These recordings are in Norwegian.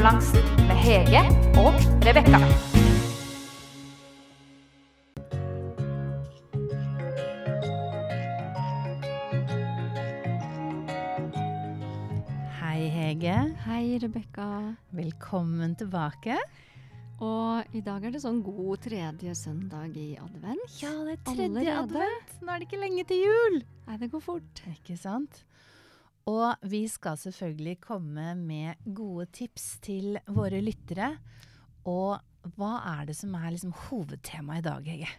Blodsukerbalansen med Hege og Rebekka. Hei, Hege. Hei, Rebekka. Velkommen tilbake. Og i dag er det sånn god tredje søndag i advent. Ja, det er tredje Allerede? advent. Nå er det ikke lenge til jul. Nei, det går fort. Ikke sant? Og vi skal selvfølgelig komme med gode tips til våre lyttere. Og hva er det som er liksom hovedtemaet i dag, Hege?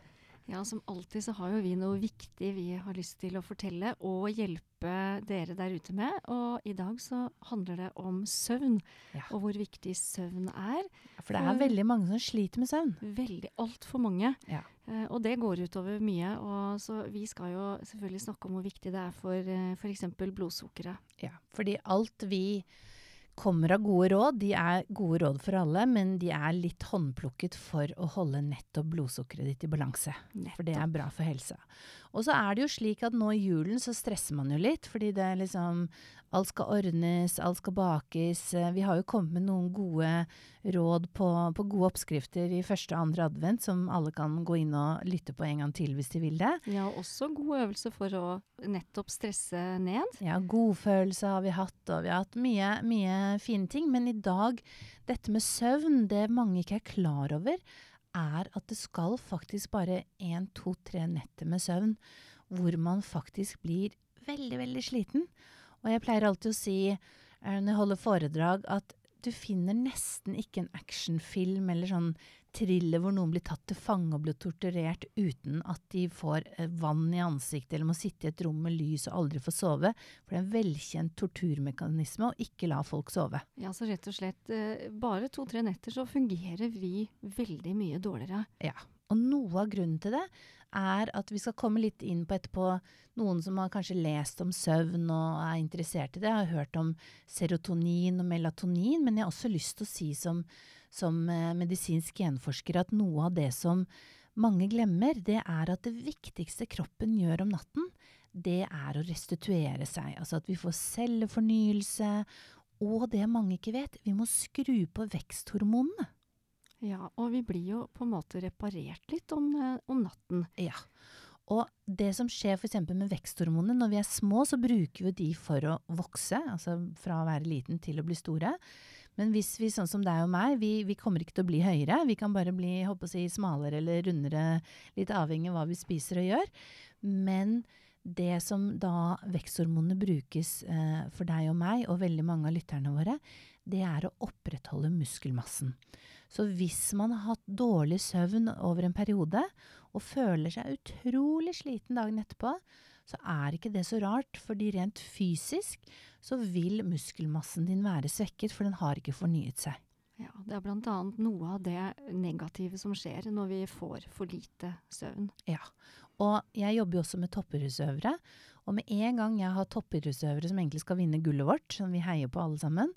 Ja, som alltid så har jo vi noe viktig vi har lyst til å fortelle og hjelpe dere der ute med. Og i dag så handler det om søvn, Ja. og hvor viktig søvn er. For det er For- veldig mange som sliter med søvn. Veldig altfor mange. Ja. Uh, og det går utover mye. Og så vi skal jo selvfølgelig snakke om hvor viktig det er for uh, f.eks. blodsukkeret. Ja, fordi alt vi kommer av gode råd, de er gode råd for alle, men de er litt håndplukket for å holde nettopp blodsukkeret ditt i balanse. For det er bra for helsa. Og så er det jo slik at nå i julen så stresser man jo litt, fordi det er liksom Alt skal ordnes, alt skal bakes. Vi har jo kommet med noen gode råd på, på gode oppskrifter i første og andre advent, som alle kan gå inn og lytte på en gang til hvis de vil det. Ja, også god øvelse for å nettopp stresse ned. Ja, godfølelse har vi hatt, og vi har hatt mye, mye fine ting. Men i dag, dette med søvn, det mange ikke er klar over, er at det skal faktisk bare én, to, tre netter med søvn hvor man faktisk blir veldig, veldig sliten. Og jeg pleier alltid å si eh, når jeg holder foredrag, at du finner nesten ikke en actionfilm eller sånn thriller hvor noen blir tatt til fange og blir torturert uten at de får eh, vann i ansiktet eller må sitte i et rom med lys og aldri få sove. For det er en velkjent torturmekanisme å ikke la folk sove. Ja, så rett og slett eh, bare to-tre netter så fungerer vi veldig mye dårligere. Ja. Og noe av grunnen til det er at vi skal komme litt inn på etterpå noen som har kanskje lest om søvn og er interessert i det. Jeg har hørt om serotonin og melatonin, men jeg har også lyst til å si som, som eh, medisinsk genforsker at noe av det som mange glemmer, det er at det viktigste kroppen gjør om natten, det er å restituere seg. Altså at vi får cellefornyelse. Og det mange ikke vet, vi må skru på veksthormonene. Ja, og vi blir jo på en måte reparert litt om, eh, om natten. Ja. Og det som skjer f.eks. med veksthormonene, når vi er små, så bruker vi de for å vokse, altså fra å være liten til å bli store. Men hvis vi, sånn som deg og meg, vi, vi kommer ikke til å bli høyere. Vi kan bare bli si, smalere eller rundere, litt avhengig av hva vi spiser og gjør. Men det som da veksthormonene brukes eh, for deg og meg, og veldig mange av lytterne våre, det er å opprettholde muskelmassen. Så hvis man har hatt dårlig søvn over en periode, og føler seg utrolig sliten dagen etterpå, så er ikke det så rart, fordi rent fysisk så vil muskelmassen din være svekket, for den har ikke fornyet seg. Ja, det er annet noe av det negative som skjer når vi får for lite søvn. Ja. Og jeg jobber jo også med toppidrettsøvere. og med en gang jeg har toppidrettsøvere som egentlig skal vinne gullet vårt, som vi heier på alle sammen,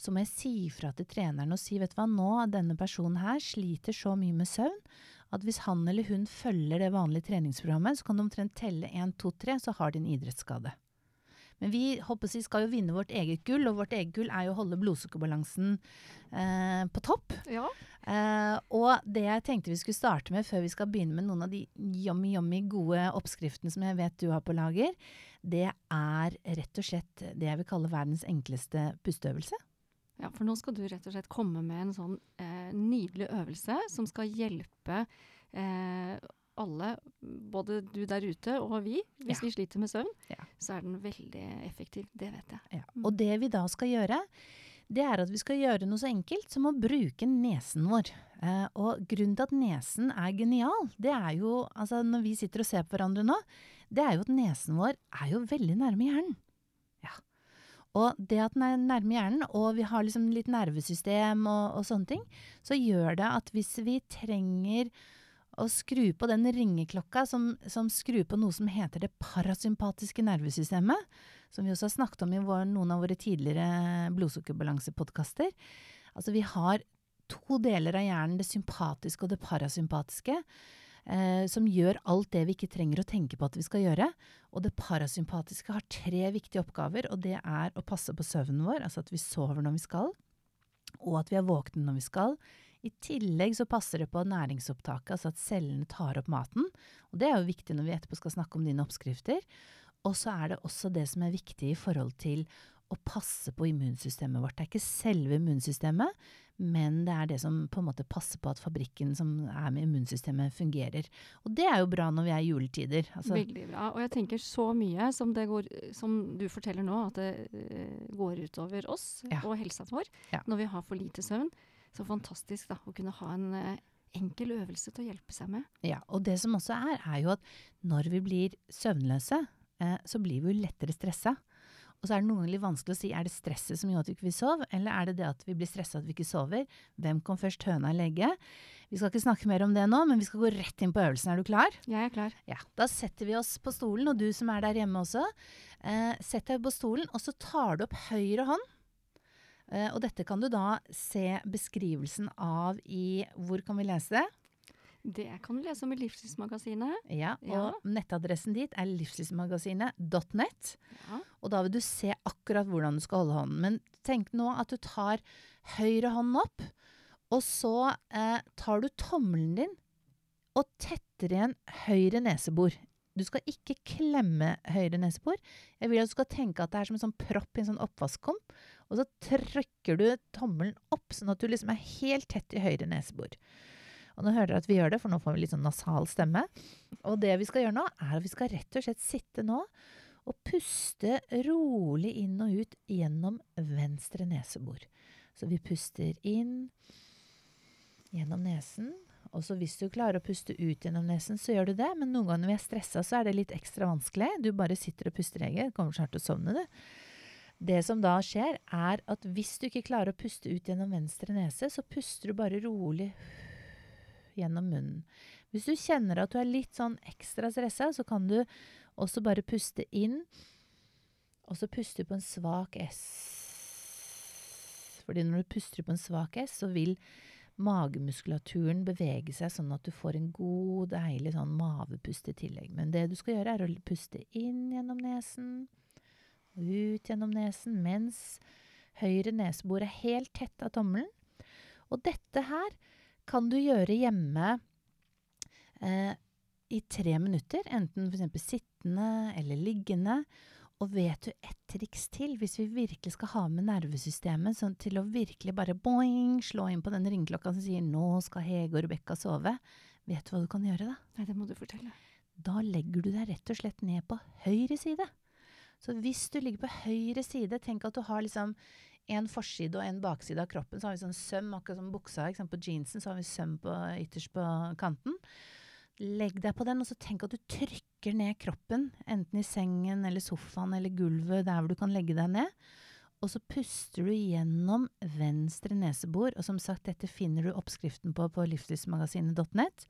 så må jeg si fra til treneren og si vet du hva, nå denne personen her sliter så mye med søvn at hvis han eller hun følger det vanlige treningsprogrammet, så kan de omtrent telle 1, 2, 3, så har de en idrettsskade. Men vi håper vi skal jo vinne vårt eget gull, og vårt eget gull er jo å holde blodsukkerbalansen eh, på topp. Ja. Eh, og det jeg tenkte vi skulle starte med før vi skal begynne med noen av de yummy, yummy gode oppskriftene som jeg vet du har på lager, det er rett og slett det jeg vil kalle verdens enkleste pusteøvelse. Ja, for nå skal du rett og slett komme med en sånn eh, nydelig øvelse som skal hjelpe eh, alle, både du der ute og vi, hvis Ja. vi sliter med søvn. Ja. Så er den veldig effektiv. Det vet jeg. Ja. Og det vi da skal gjøre, det er at vi skal gjøre noe så enkelt som å bruke nesen vår. Eh, og grunnen til at nesen er genial, det er jo, altså når vi sitter og ser på hverandre nå, det er jo at nesen vår er jo veldig nærme hjernen. Og det at den er nærme hjernen, og vi har liksom litt nervesystem og, og sånne ting, så gjør det at hvis vi trenger å skru på den ringeklokka som, som skrur på noe som heter det parasympatiske nervesystemet, som vi også har snakket om i vår, noen av våre tidligere blodsukkerbalansepodkaster. Altså vi har to deler av hjernen, det sympatiske og det parasympatiske, eh, som gjør alt det vi ikke trenger å tenke på at vi skal gjøre. Og det parasympatiske har tre viktige oppgaver, og det er å passe på søvnen vår, altså at vi sover når vi skal. og at vi er våkne når vi skal. I tillegg så passer det på næringsopptaket, altså at cellene tar opp maten. Og det er jo viktig når vi etterpå skal snakke om dine oppskrifter. Og så er det også det som er viktig i forhold til å passe på immunsystemet vårt. Det er ikke selve immunsystemet, men det er det som på en måte passer på at fabrikken som er med immunsystemet, fungerer. Og det er jo bra når vi er i juletider. Altså, Veldig bra. Og jeg tenker så mye som, det går, som du forteller nå, at det eh, går utover oss Ja. og helsa vår Ja. når vi har for lite søvn. Så fantastisk da, å kunne ha en eh, enkel øvelse til å hjelpe seg med. Ja, og det som også er, er jo at når vi blir søvnløse, eh, så blir vi jo lettere stressa. Og så er det noen ganger litt vanskelig å si er det stresset som gjør at vi ikke vil sove, eller er det det at vi blir stressa at vi ikke sover? Hvem kom først, høna eller egget? Vi skal ikke snakke mer om det nå, men vi skal gå rett inn på øvelsen. Er du klar? Jeg er klar. Ja, Da setter vi oss på stolen, og du som er der hjemme også, eh, sett deg på stolen, og så tar du opp høyre hånd. Eh, og dette kan du da se beskrivelsen av i Hvor kan vi lese det? Det kan du lese om i Livsstilsmagasinet. Ja, og Ja. nettadressen dit er livsstilsmagasinet.net. Ja. Og da vil du se akkurat hvordan du skal holde hånden. Men tenk nå at du tar høyre hånd opp, og så eh, tar du tommelen din og tetter igjen høyre nesebor. Du skal ikke klemme høyre nesebor. Jeg vil at du skal tenke at det er som en sånn propp i en sånn oppvaskkum. Og så trykker du tommelen opp, sånn at du liksom er helt tett i høyre nesebor. Og nå hører dere at vi gjør det, for nå får vi litt sånn nasal stemme. Og det vi skal gjøre nå, er at vi skal rett og slett sitte nå og puste rolig inn og ut gjennom venstre nesebor. Så vi puster inn gjennom nesen. Og så hvis du klarer å puste ut gjennom nesen, så gjør du det. Men noen ganger når vi er stressa, så er det litt ekstra vanskelig. Du bare sitter og puster eget. Kommer snart til å sovne, du. Det som da skjer, er at hvis du ikke klarer å puste ut gjennom venstre nese, så puster du bare rolig gjennom munnen. Hvis du kjenner at du er litt sånn ekstra stressa, så kan du også bare puste inn, og så puster du på en svak S. Fordi når du puster på en svak S, så vil magemuskulaturen bevege seg sånn at du får en god, deilig sånn mavepust i tillegg. Men det du skal gjøre, er å puste inn gjennom nesen, og ut gjennom nesen, mens høyre nesebor er helt tett av tommelen. Og dette her kan du gjøre hjemme eh, i tre minutter, enten f.eks. sittende eller liggende. Og vet du ett triks til, hvis vi virkelig skal ha med nervesystemet sånn til å virkelig bare boing, slå inn på den ringeklokka som sier 'nå skal Hege og Rebekka sove', vet du hva du kan gjøre da? Nei, det må du fortelle. Da legger du deg rett og slett ned på høyre side. Så hvis du ligger på høyre side, tenk at du har liksom en forside og en bakside av kroppen. Så har vi sånn søm, akkurat som buksa. Ikke? På jeansen så har vi søm på, ytterst på kanten. Legg deg på den, og så tenk at du trykker ned kroppen. Enten i sengen eller sofaen eller gulvet, der hvor du kan legge deg ned. Og så puster du gjennom venstre nesebor. Og som sagt, dette finner du oppskriften på på livsstilsmagasinet.net.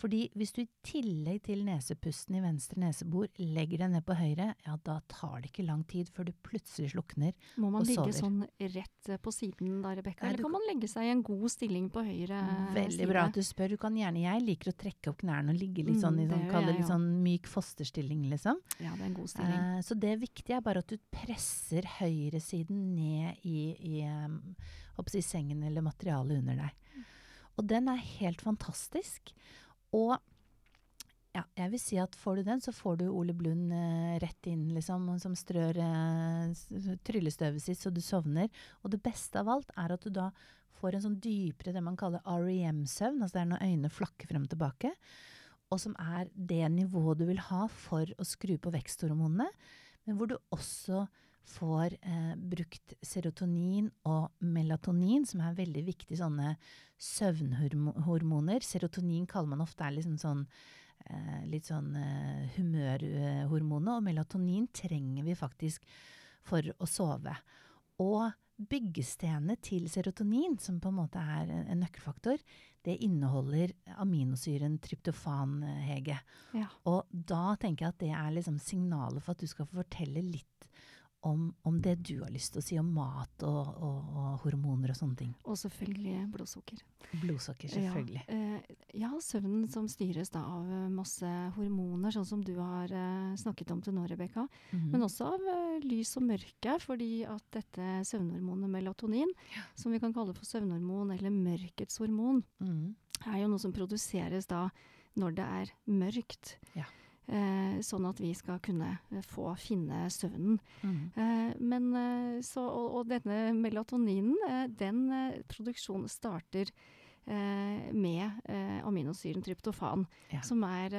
Fordi hvis du i tillegg til nesepusten i venstre nesebor legger deg ned på høyre, ja da tar det ikke lang tid før du plutselig slukner. og sover. Må man ligge sånn rett eh, på siden da, Rebekka? Eller kan man legge seg i en god stilling på høyre Veldig side? bra at du spør. Du kan gjerne, jeg liker å trekke opp knærne og ligge litt sånn i Mm, det sånn, det jeg litt sånn myk fosterstilling, liksom. Ja, det er en god stilling. Eh, så det viktige er bare at du presser høyresiden ned i, i um, si sengen eller materialet under deg. Og den er helt fantastisk. Og ja, jeg vil si at får du den, så får du Ole Blund eh, rett inn, liksom, som strør eh, tryllestøvet sitt så du sovner. Og det beste av alt er at du da får en sånn dypere, det man kaller REM-søvn, altså det er når øynene flakker frem og tilbake, og som er det nivået du vil ha for å skru på veksthormonene, men hvor du også får eh, brukt serotonin og melatonin, som er veldig viktige sånne søvnhormoner. Serotonin kaller man ofte er liksom sånn eh, litt sånn eh, humørhormonet, og melatonin trenger vi faktisk for å sove. Og byggestenene til serotonin, som på en måte er en, nøkkelfaktor, det inneholder aminosyren tryptofan, eh, Hege. Ja. Og da tenker jeg at det er liksom signalet for at du skal få fortelle litt om, om det du har lyst til å si om mat og, og, og hormoner og sånne ting. Og selvfølgelig blodsukker. Blodsukker, selvfølgelig. Ja, eh, ja, søvnen som styres da av eh, masse hormoner, sånn som du har eh, snakket om til nå, Rebekka. Mhm. Men også av eh, lys og mørke, fordi at dette søvnhormonet melatonin, som vi kan kalle for søvnhormon eller mørkets hormon, Mhm. er jo noe som produseres da når det er mørkt. Ja. Eh, sånn at vi skal kunne eh, få finne søvnen. Mm. Eh, men så, og, og denne melatoninen, den produksjonen starter eh, med eh, aminosyren tryptofan. Ja. Som er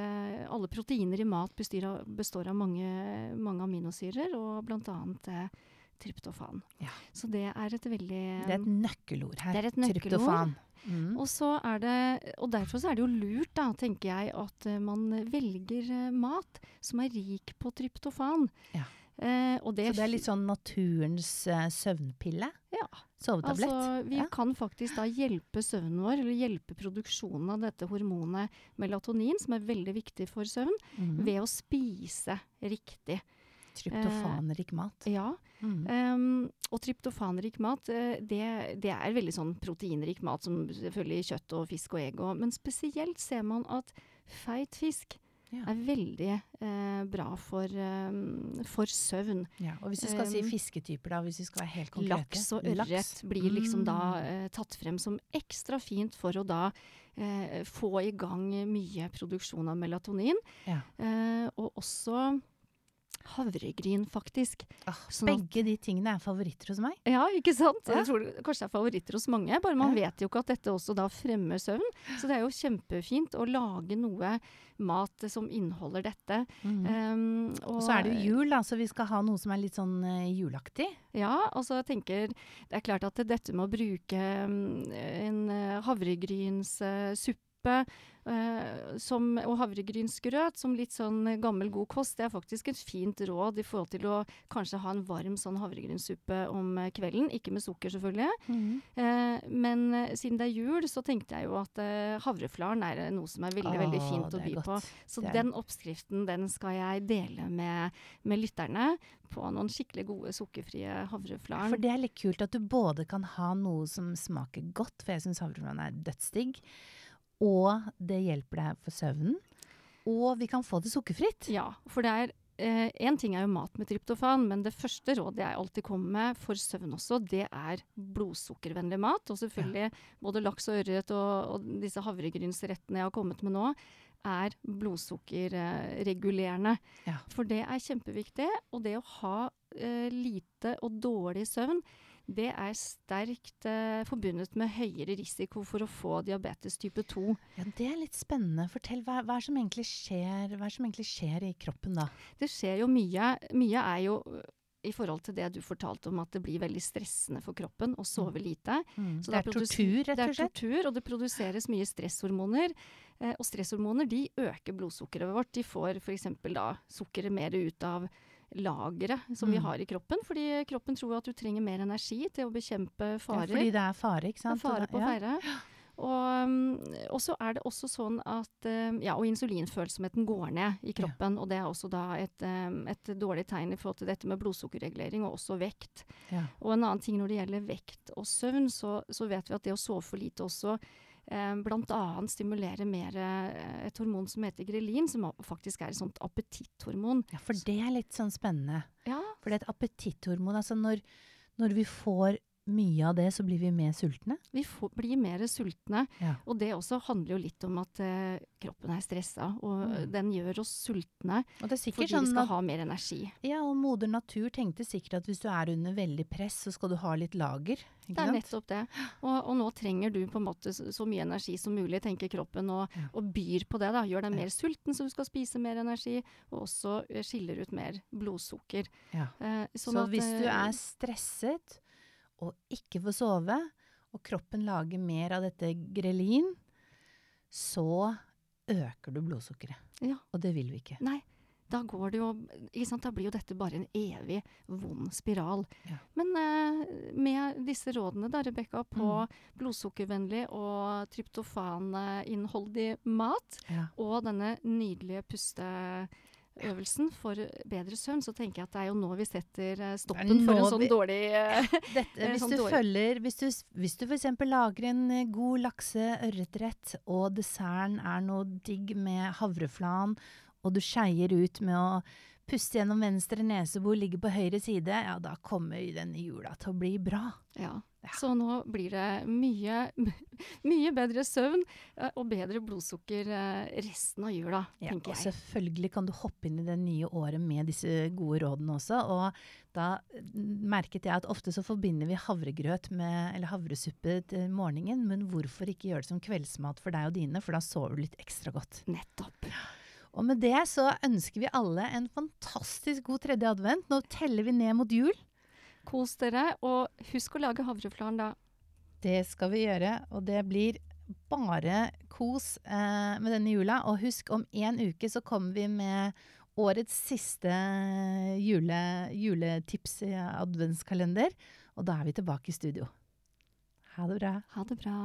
Alle proteiner i mat består av, består av mange, mange aminosyrer, og bl.a. Eh, tryptofan. Ja. Så det er et veldig Det er et nøkkelord her. Det er et nøkkelord. Tryptofan. Mhm. og, så er det, og derfor så er det jo lurt, da, tenker jeg, at eh, man velger eh, mat som er rik på tryptofan. Ja. Eh, og det, Så det er litt sånn naturens eh, søvnpille? Ja. Sovetablett? Altså, vi Ja. kan faktisk da hjelpe søvnen vår, eller hjelpe produksjonen av dette hormonet melatonin, som er veldig viktig for søvn, mm. ved å spise riktig. Tryptofanrik mat. Ja. Mm. Um, og tryptofanrik mat, eh, det, det er veldig sånn proteinrik mat, som selvfølgelig kjøtt og fisk og egg og Men spesielt ser man at feit fisk Ja. er veldig eh, bra for, um, for søvn. Ja, og hvis du skal si Um, fisketyper, da, hvis vi skal være helt konkrete Laks og ørret Laks. blir liksom da Mm. eh, tatt frem som ekstra fint for å da eh, få i gang mye produksjon av melatonin. Ja. Eh, og også havregryn, faktisk. Ah, Sånn begge de tingene er favoritter hos meg. Ja, ikke sant? Ja. Jeg tror det kanskje er favoritter hos mange, bare man Ja. vet jo ikke at dette også da fremmer søvn. Så det er jo kjempefint å lage noe mat som inneholder dette. Mm. Um, og så er det jo jul, da, så vi skal ha noe som er litt sånn uh, julaktig. Ja, altså jeg tenker Det er klart at dette med å bruke um, en uh, havregrynssuppe eh, som, og havregrynsgrøt som litt sånn gammel, god kost, det er faktisk et fint råd i forhold til å kanskje ha en varm sånn havregrynssuppe om eh, kvelden. Ikke med sukker, selvfølgelig. Eh, men eh, siden det er jul, så tenkte jeg jo at uh, havreflaren er noe som er veldig, veldig fint å by godt. på. Så er- den oppskriften den skal jeg dele med, med lytterne på noen skikkelig gode sukkerfrie havreflaren. For det er litt kult at du både kan ha noe som smaker godt, for jeg syns havreflaren er dødsdigg, og det hjelper deg for søvnen. Og vi kan få det sukkerfritt. Ja, for det er Én ting er jo mat med tryptofan, men det første rådet jeg alltid kommer med for søvn også, det er blodsukkervennlig mat. Og selvfølgelig både laks og ørret og, og disse havregrynsrettene jeg har kommet med nå, er blodsukkerregulerende. Ja. For det er kjempeviktig. Og det å ha eh, lite og dårlig søvn, det er sterkt eh, forbundet med høyere risiko for å få diabetes type 2. Ja, Det er litt spennende. Fortell, hva, hva, er som egentlig skjer, hva er som egentlig skjer i kroppen da? Det skjer jo mye. Mye er jo i forhold til det du fortalte om at det blir veldig stressende for kroppen å sove lite. Så det er tortur, rett og slett? Det er tortur, og det produseres mye stresshormoner. Eh, og stresshormoner de øker blodsukkeret vårt. De får f.eks. da sukkeret mer ut av lageret som vi Mm. har i kroppen. Fordi kroppen tror at du trenger mer energi til å bekjempe Ja, farer. fordi det er fare, ikke Det er sant? Fare på ja. ferde. Og, mm, og så er det også sånn at eh, Ja, og insulinfølsomheten går ned i Ja. kroppen. Og det er også da et, eh, et dårlig tegn i forhold til dette med blodsukkerregulering, og også vekt. Ja. Og en annen ting når det gjelder vekt og søvn, så, så vet vi at det å sove for lite også bl.a. stimulere mer eh, et hormon som heter grelin, som faktisk er et sånt appetitthormon. ja, for det er litt sånn spennende. Ja, For det er et appetitthormon. Altså når, når vi får mye av det, så blir vi mer sultne. vi får, blir mer sultne. Ja. Og det også handler jo litt om at eh, kroppen er stressa, og Mm. den gjør oss sultne Og det fordi sånn vi skal ha mer energi. ja, og moder natur tenkte sikkert at hvis du er under veldig press, så skal du ha litt lager. Det er sant? nettopp det. Og, og nå trenger du på en måte så, så mye energi som mulig, tenker kroppen, og, Ja. og byr på det. da. Gjør deg mer sulten, så du skal spise mer energi, og også eh, skiller ut mer blodsukker. Ja. Eh, sånn så at, hvis du eh, er stresset og ikke får sove, og kroppen lager mer av dette grelin, så øker du blodsukkeret. Ja. Og det vil vi ikke. Nei, da går det jo sant? Da blir jo dette bare en evig vond spiral. Ja. Men eh, med disse rådene da, Rebekka, på Mm. blodsukkervennlig og tryptofaninnholdig mat, Ja. og denne nydelige puste øvelsen for bedre søvn, så tenker jeg at det er jo nå vi setter eh, stoppen for en sånn vi- dårlig eh, Dette, Eh, hvis, sånn du dårlig. følger, hvis du, hvis du f.eks. lager en eh, god lakse-ørretrett, og desserten er noe digg med havreflan, og du skeier ut med å puste gjennom venstre nesebor, ligger på høyre side, ja, da kommer denne jula til å bli bra. Ja. Ja. Så nå blir det mye, mye bedre søvn eh, og bedre blodsukker eh, resten av jula, Ja, tenker og selvfølgelig kan du hoppe inn i det nye året med disse gode rådene også. Og da mm, merket jeg at ofte så forbinder vi havregrøt med, eller havresuppe til morgenen, men hvorfor ikke gjøre det som kveldsmat for deg og dine, for da sover du litt ekstra godt. Nettopp. Og med det så ønsker vi alle en fantastisk god tredje advent. Nå teller vi ned mot jul. Kos dere, og husk å lage havreflarn da. Det skal vi gjøre, og det blir bare kos eh, med denne jula. Og husk, om en uke så kommer vi med årets siste jule, juletips i adventskalender. Og da er vi tilbake i studio. Ha det bra. Ha det bra.